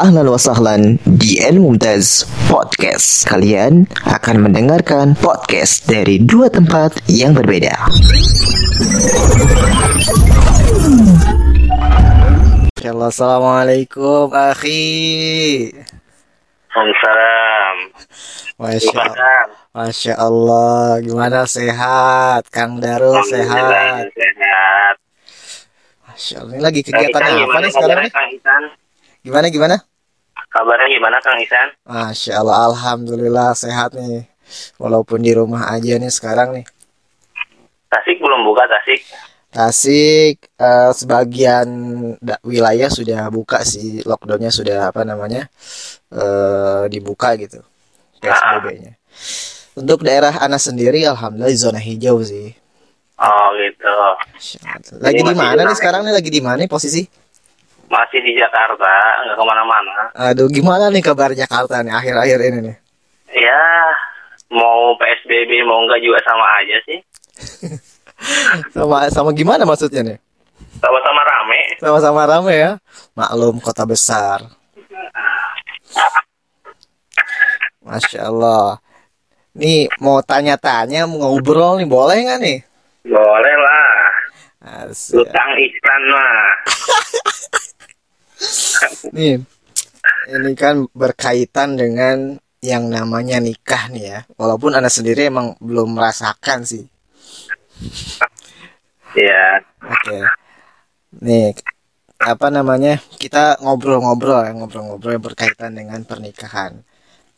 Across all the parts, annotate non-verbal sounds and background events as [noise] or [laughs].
Ahlan wa sahlan di El Mumtaz Podcast. Kalian akan mendengarkan podcast dari dua tempat yang berbeda. Halo, Assalamualaikum, akhi. Waalaikumsalam. Masya, Gimana? Masya Allah, gimana sehat? Kang Darul sehat. Sehat. Masya Allah, ini lagi kegiatan apa nih sekarang nih? Gimana, gimana? Kabarnya gimana Kang Isan? Masya Allah, Alhamdulillah sehat nih. Walaupun di rumah aja nih sekarang nih. Tasik belum buka Tasik? Tasik, eh, sebagian wilayah sudah buka sih, lockdownnya sudah apa namanya, eh, dibuka gitu, PSBB-nya. Untuk daerah Anas sendiri, alhamdulillah zona hijau sih. Oh gitu. Lagi di mana nih sekarang nih? Lagi di mana nih posisi? Masih di Jakarta, nggak ke mana-mana. Aduh, gimana nih kabar Jakarta nih akhir-akhir ini nih? Ya, mau PSBB mau nggak juga sama aja sih. [laughs] Sama sama gimana maksudnya nih? Sama-sama rame. Sama-sama rame ya. Maklum kota besar. Masya Allah. Nih mau tanya-tanya, mau ngobrol nih, boleh nggak nih? Boleh lah. Ihsan mah. [laughs] Nih, ini kan berkaitan dengan yang namanya nikah nih ya. Walaupun anda sendiri emang belum merasakan sih. Ya, Oke. Nih, apa namanya? Kita ngobrol-ngobrol ya, ngobrol-ngobrol yang berkaitan dengan pernikahan.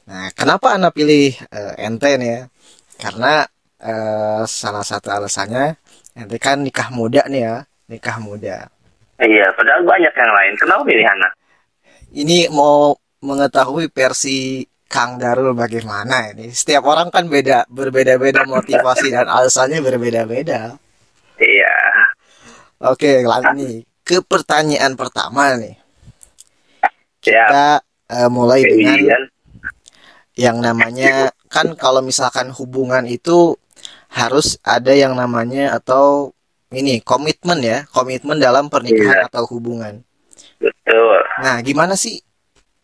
Nah, kenapa Anda pilih eh, ente nih ya? Karena eh, salah satu alasannya ente kan nikah muda nih ya, nikah muda. Iya. Padahal banyak yang lain. Kenapa pilih anak? Ini mau mengetahui versi Kang Darul bagaimana ini? Setiap orang kan beda, berbeda-beda [laughs] motivasi dan alasannya berbeda-beda. Iya. Oke, lanjut nih ke pertanyaan pertama nih. Kita eh, mulai dengan Kemudian, yang namanya kan kalau misalkan hubungan itu harus ada yang namanya atau ini komitmen ya, komitmen dalam pernikahan Iya. atau hubungan. betul. Nah, gimana sih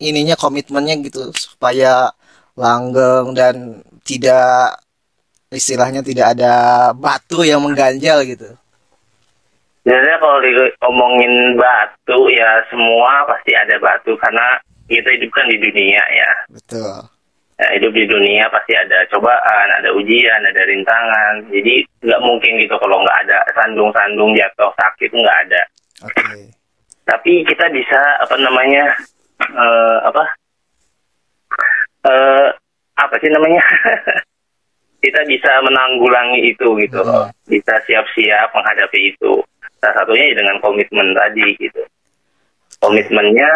ininya komitmennya gitu supaya langgeng dan tidak istilahnya tidak ada batu yang mengganjal gitu. Sebenarnya kalau ngomongin batu ya semua pasti ada batu karena kita hidup kan di dunia ya. Betul. Ya, hidup di dunia pasti ada cobaan, ada ujian, ada rintangan. Jadi nggak mungkin gitu kalau nggak ada sandung-sandung jatuh sakit nggak ada. Oke. Tapi kita bisa apa namanya eh, apa eh apa sih namanya? [laughs] kita bisa menanggulangi itu gitu loh. Bisa siap-siap menghadapi itu. Salah satunya ya dengan komitmen tadi gitu. Komitmennya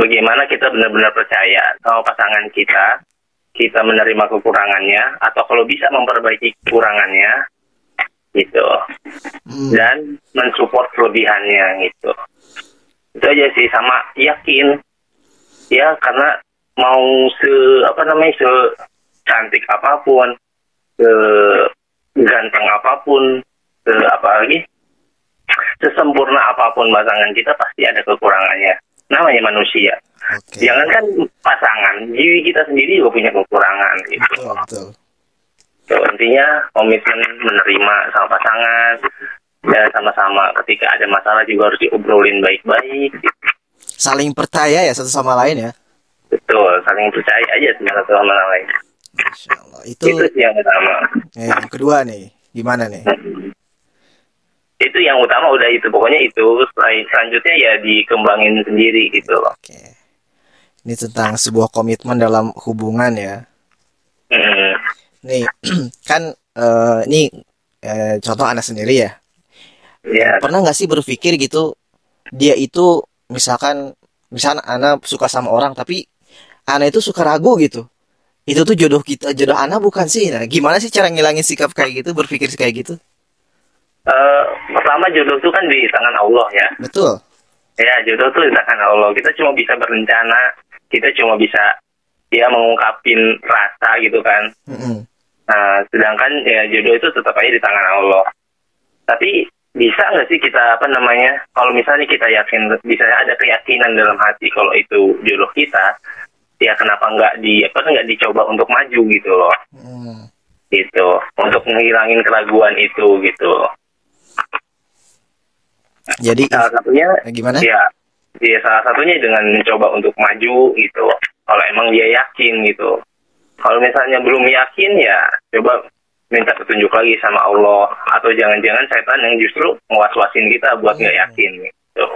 bagaimana kita benar-benar percaya sama pasangan kita, kita menerima kekurangannya atau kalau bisa memperbaiki kekurangannya gitu Hmm, dan mensupport kelebihannya gitu. Itu aja sih sama yakin ya karena mau se apa namanya se cantik apa pun, se ganteng apa pun, se apa lagi sesempurna apa pun pasangan kita pasti ada kekurangannya. Namanya manusia. Oke. Jangankan pasangan, diri kita sendiri juga punya kekurangan gitu. Betul, betul. So, intinya komitmen menerima sama pasangan dan sama-sama ketika ada masalah juga harus diobrolin baik-baik. Saling percaya ya satu sama lain ya. Betul, saling percaya aja satu sama lain. Allah. Itu Itu sih yang utama. eh, yang kedua nih, gimana nih? Itu yang utama udah itu. Pokoknya itu. Selain- Selanjutnya ya dikembangin sendiri gitu loh. Oke. Ini tentang sebuah komitmen dalam hubungan ya. Mm. Nih, [clears throat] kan eh, ini eh, contoh anak sendiri ya. Ya, Pernah nggak sih berpikir gitu, dia itu misalkan, misalkan anak suka sama orang, tapi anak itu suka ragu gitu. Itu tuh jodoh kita, jodoh anak bukan sih. Nah, gimana sih cara ngilangin sikap kayak gitu, berpikir kayak gitu? Eh, pertama jodoh itu kan di tangan Allah ya. Betul. Ya, jodoh tuh di tangan Allah. Kita cuma bisa berencana, kita cuma bisa ya mengungkapin rasa gitu kan. Mm-mm. Nah, sedangkan ya jodoh itu tetap aja di tangan Allah. Tapi bisa nggak sih kita apa namanya kalau misalnya kita yakin bisa ada keyakinan dalam hati kalau itu jodoh kita ya kenapa nggak di apa nggak dicoba untuk maju gitu loh Hmm. gitu untuk menghilangin keraguan itu gitu Jadi salah satunya eh, gimana? ya ya salah satunya dengan mencoba untuk maju gitu. Kalau emang dia yakin gitu. Kalau misalnya belum yakin ya coba minta petunjuk lagi sama Allah. Atau jangan-jangan setan yang justru ngewas-wasin kita buat nggak yakin gitu.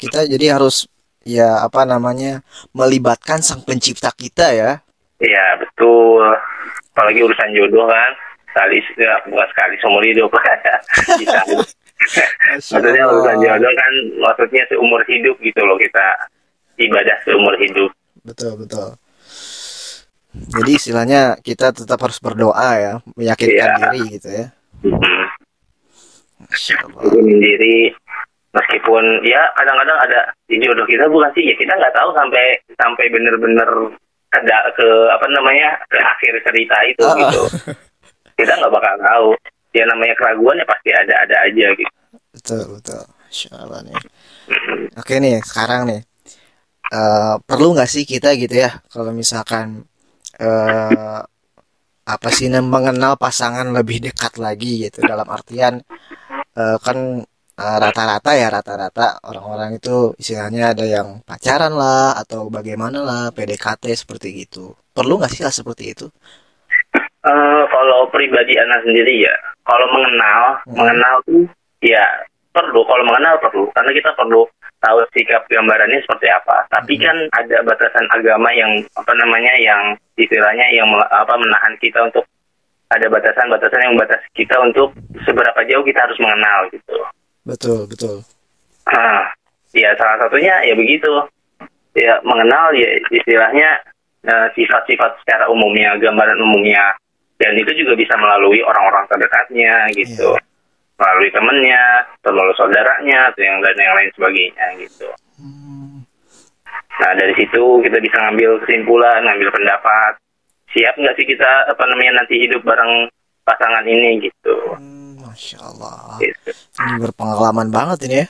Kita jadi harus ya apa namanya melibatkan sang pencipta kita ya. Iya betul. Apalagi urusan jodoh kan sekali ya, bukan sekali seumur hidup [laughs] Bisa. [laughs] maksudnya urusan jodoh kan maksudnya seumur hidup gitu loh kita ibadah seumur hidup Betul betul. Jadi istilahnya kita tetap harus berdoa ya, meyakinkan Iya. diri gitu ya. Hubungin diri meskipun ya kadang-kadang ada jodoh kita bukan sih ya kita nggak tahu sampai sampai bener-bener ada ke apa namanya ke akhir cerita itu Ah. gitu [laughs] kita nggak bakal tahu. Ya namanya keraguan ya pasti ada ada aja gitu. Betul betul. Allah nih. Oke nih sekarang nih. Eh, perlu nggak sih kita gitu ya kalau misalkan eh apa sih mengenal pasangan lebih dekat lagi gitu. Dalam artian eh, kan rata-rata ya rata-rata orang-orang itu istilahnya ada yang pacaran lah atau bagaimana lah PDKT seperti gitu. Perlu nggak sih hal seperti itu Eh, kalau pribadi anak sendiri ya kalau mengenal Hmm. mengenal tuh ya perlu kalau mengenal perlu karena kita perlu tahu sikap gambarannya seperti apa tapi Hmm. kan ada batasan agama yang apa namanya yang istilahnya yang apa menahan kita untuk ada batasan-batasan yang membatasi kita untuk seberapa jauh kita harus mengenal gitu betul betul Nah, ya salah satunya ya begitu. Ya mengenal ya istilahnya eh, sifat-sifat secara umumnya, gambaran umumnya. Dan itu juga bisa melalui orang-orang terdekatnya gitu. Melalui temennya, atau melalui saudaranya, atau yang dan yang lain sebagainya gitu. Hmm, Nah dari situ kita bisa ngambil kesimpulan, ngambil pendapat. Siap nggak sih kita apa namanya nanti hidup bareng pasangan ini gitu. hmm, masya Allah gitu. ini berpengalaman banget ini ya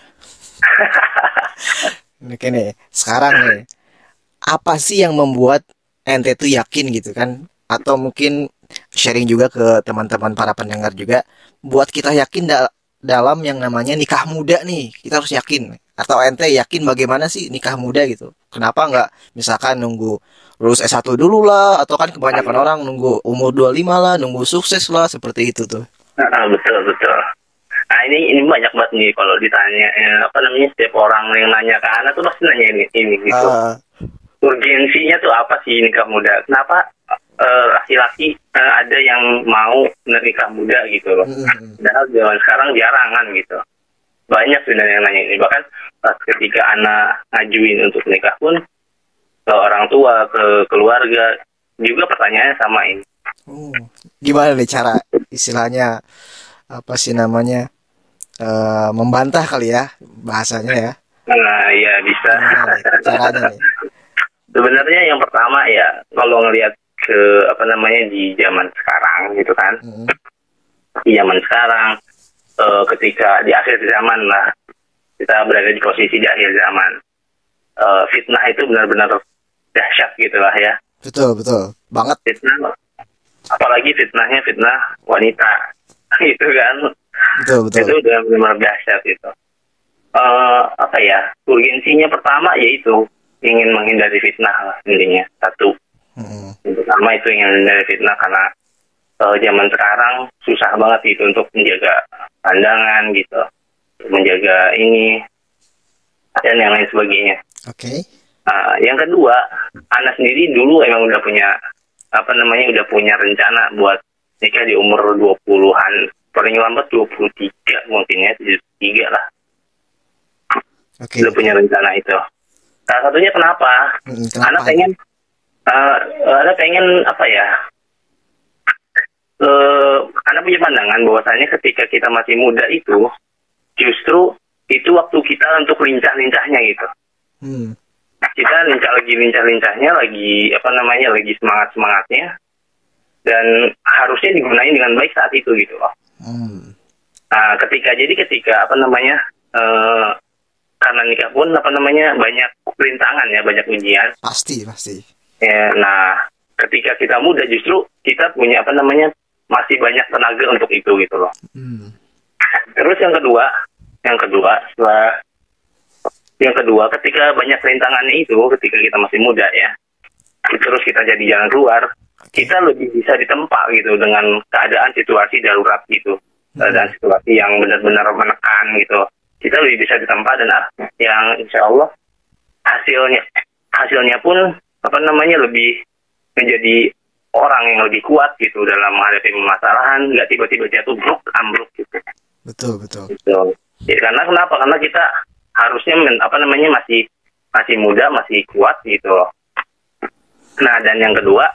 [laughs] Oke nih, sekarang nih, apa sih yang membuat ente tuh yakin gitu kan? Atau mungkin sharing juga ke teman-teman para pendengar juga, buat kita yakin da- dalam yang namanya nikah muda nih, kita harus yakin. Atau ente yakin bagaimana sih nikah muda gitu? Kenapa nggak misalkan nunggu lulus S1 dulu lah, atau kan kebanyakan orang nunggu umur 25 lah, nunggu sukses lah, seperti itu tuh. Ah, betul betul. Nah ini ini banyak banget nih kalau ditanya eh, apa namanya setiap orang yang nanya ke anak tuh pasti nanya ini ini gitu. Ah, Urgensinya tuh apa sih nikah muda? Kenapa eh, laki-laki eh, ada yang mau nikah muda gitu loh? mm, mm, Padahal zaman sekarang jarang kan gitu. Banyak sebenarnya yang nanya ini bahkan pas ketika anak ngajuin untuk nikah pun ke orang tua ke keluarga juga pertanyaannya sama ini. Oh, gimana nih cara istilahnya apa sih namanya eh, membantah kali ya bahasanya ya Nah ya bisa. caranya nih Sebenarnya yang pertama ya kalau ngelihat ke apa namanya di zaman sekarang gitu kan, Mm, di zaman sekarang eh, ketika di akhir zaman lah kita berada di posisi di akhir zaman, Eh, fitnah itu benar-benar dahsyat gitu lah ya. Betul betul. Banget. Fitnah, apalagi fitnahnya fitnah wanita [laughs] gitu kan, betul betul. Itu udah benar-benar dahsyat itu. Eh, apa ya urgensinya pertama yaitu ingin menghindari fitnah lah intinya satu Mm, Yang pertama itu ingin menghindari fitnah karena eh, zaman sekarang susah banget itu untuk menjaga pandangan gitu, menjaga ini dan yang lain sebagainya. oke Nah, yang kedua, anak sendiri dulu emang udah punya apa namanya udah punya rencana buat nikah di umur 20-an, paling lambat 23 mungkin ya, 73 lah. oke Udah punya rencana itu. Salah satunya kenapa? Mm, anak kenapa pengen eh anak pengen apa ya eh anak punya pandangan bahwasanya ketika kita masih muda itu justru itu waktu kita untuk lincah-lincahnya gitu Hmm, kita lincah lagi lincah-lincahnya lagi apa namanya lagi semangat-semangatnya dan harusnya digunain dengan baik saat itu gitu loh hmm, Nah, ketika jadi ketika apa namanya eh, karena nikah pun apa namanya banyak rintangan ya, banyak ujian. Pasti, pasti. Ya, nah, ketika kita muda justru kita punya apa namanya masih banyak tenaga untuk itu gitu loh. Hmm. Terus yang kedua, yang kedua setelah yang kedua ketika banyak rintangannya itu ketika kita masih muda ya, terus kita jadi jalan keluar, kita lebih bisa ditempa gitu dengan keadaan situasi darurat gitu, keadaan situasi yang benar-benar menekan gitu. Kita lebih bisa ditempa dan ah, yang insya Allah hasilnya hasilnya pun apa namanya lebih menjadi orang yang lebih kuat gitu dalam menghadapi permasalahan, nggak tiba-tiba jatuh bruk ambruk gitu. Betul, betul. gitu. Ya, karena kenapa? Karena kita harusnya men- apa namanya masih masih muda, masih kuat gitu. Nah, dan yang kedua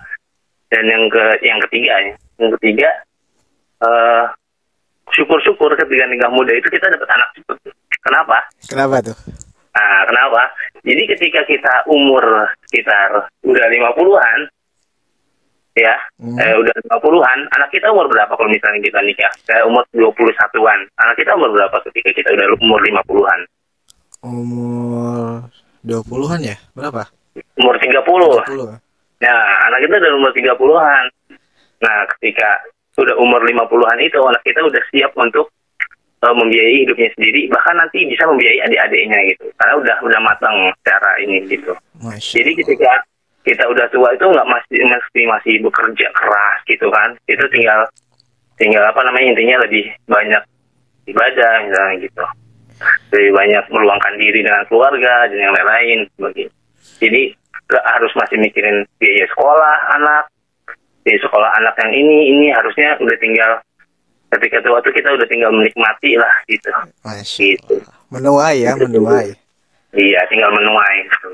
dan yang ke yang ketiga ya. Yang ketiga eh syukur-syukur ketika nikah muda itu kita dapat anak cepet. Kenapa? Kenapa tuh? Nah, kenapa? Jadi ketika kita umur sekitar udah 50-an ya, Hmm. eh, udah 50-an, anak kita umur berapa kalau misalnya kita nikah? Kayak umur 21-an. Anak kita umur berapa ketika kita udah umur 50-an? Umur 20-an ya? Berapa? Umur 30. 20. Nah, anak kita udah umur 30-an. Nah, ketika sudah umur 50-an itu, anak kita udah siap untuk eh, membiayai hidupnya sendiri, bahkan nanti bisa membiayai adik-adiknya gitu. Karena udah udah matang secara ini gitu. Masya Jadi ketika kita udah tua itu nggak masih mesti masih bekerja keras gitu kan. Itu tinggal tinggal apa namanya intinya lebih banyak ibadah misalnya gitu. Lebih banyak meluangkan diri dengan keluarga dan yang lain-lain sebagainya. Jadi harus masih mikirin biaya sekolah anak, biaya sekolah anak yang ini ini harusnya udah tinggal ketika itu kita udah tinggal menikmati lah gitu. Masya Gitu. Menuai ya, menuai. Iya, tinggal menuai. Gitu.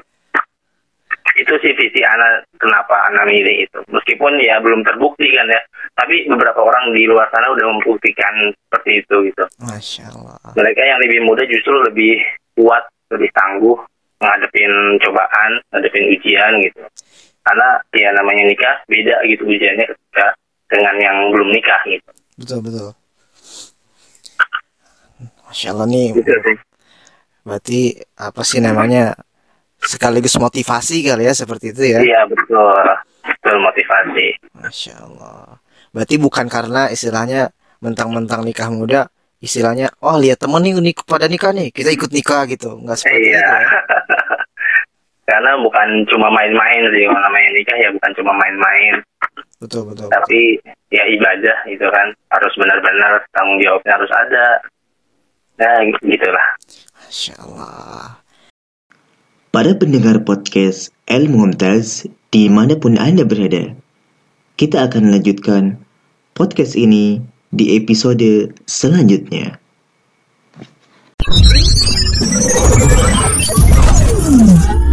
Itu sih visi anak kenapa anak milih itu. Meskipun ya belum terbukti kan ya. Tapi beberapa orang di luar sana udah membuktikan seperti itu gitu. Masya Allah. Mereka yang lebih muda justru lebih kuat, lebih tangguh menghadapin cobaan, menghadapin ujian gitu. Karena ya namanya nikah beda gitu ujiannya ketika dengan yang belum nikah gitu. Betul, betul. Masya Allah nih, Gitu berarti apa sih namanya sekaligus motivasi kali ya seperti itu ya? Iya betul. Betul motivasi. Masya Allah. Berarti bukan karena istilahnya mentang-mentang nikah muda, istilahnya, oh lihat temen nih nik pada nikah nih, kita ikut nikah gitu, nggak seperti Iya. itu ya? [laughs] Karena bukan cuma main-main sih kalau namanya nikah ya bukan cuma main-main, Betul, betul. tapi ya ibadah gitu kan harus benar-benar tanggung jawabnya harus ada. Nah gitulah. Masya Allah. Para pendengar podcast El Mumtaz di mana pun Anda berada, kita akan melanjutkan podcast ini di episode selanjutnya. Hmm.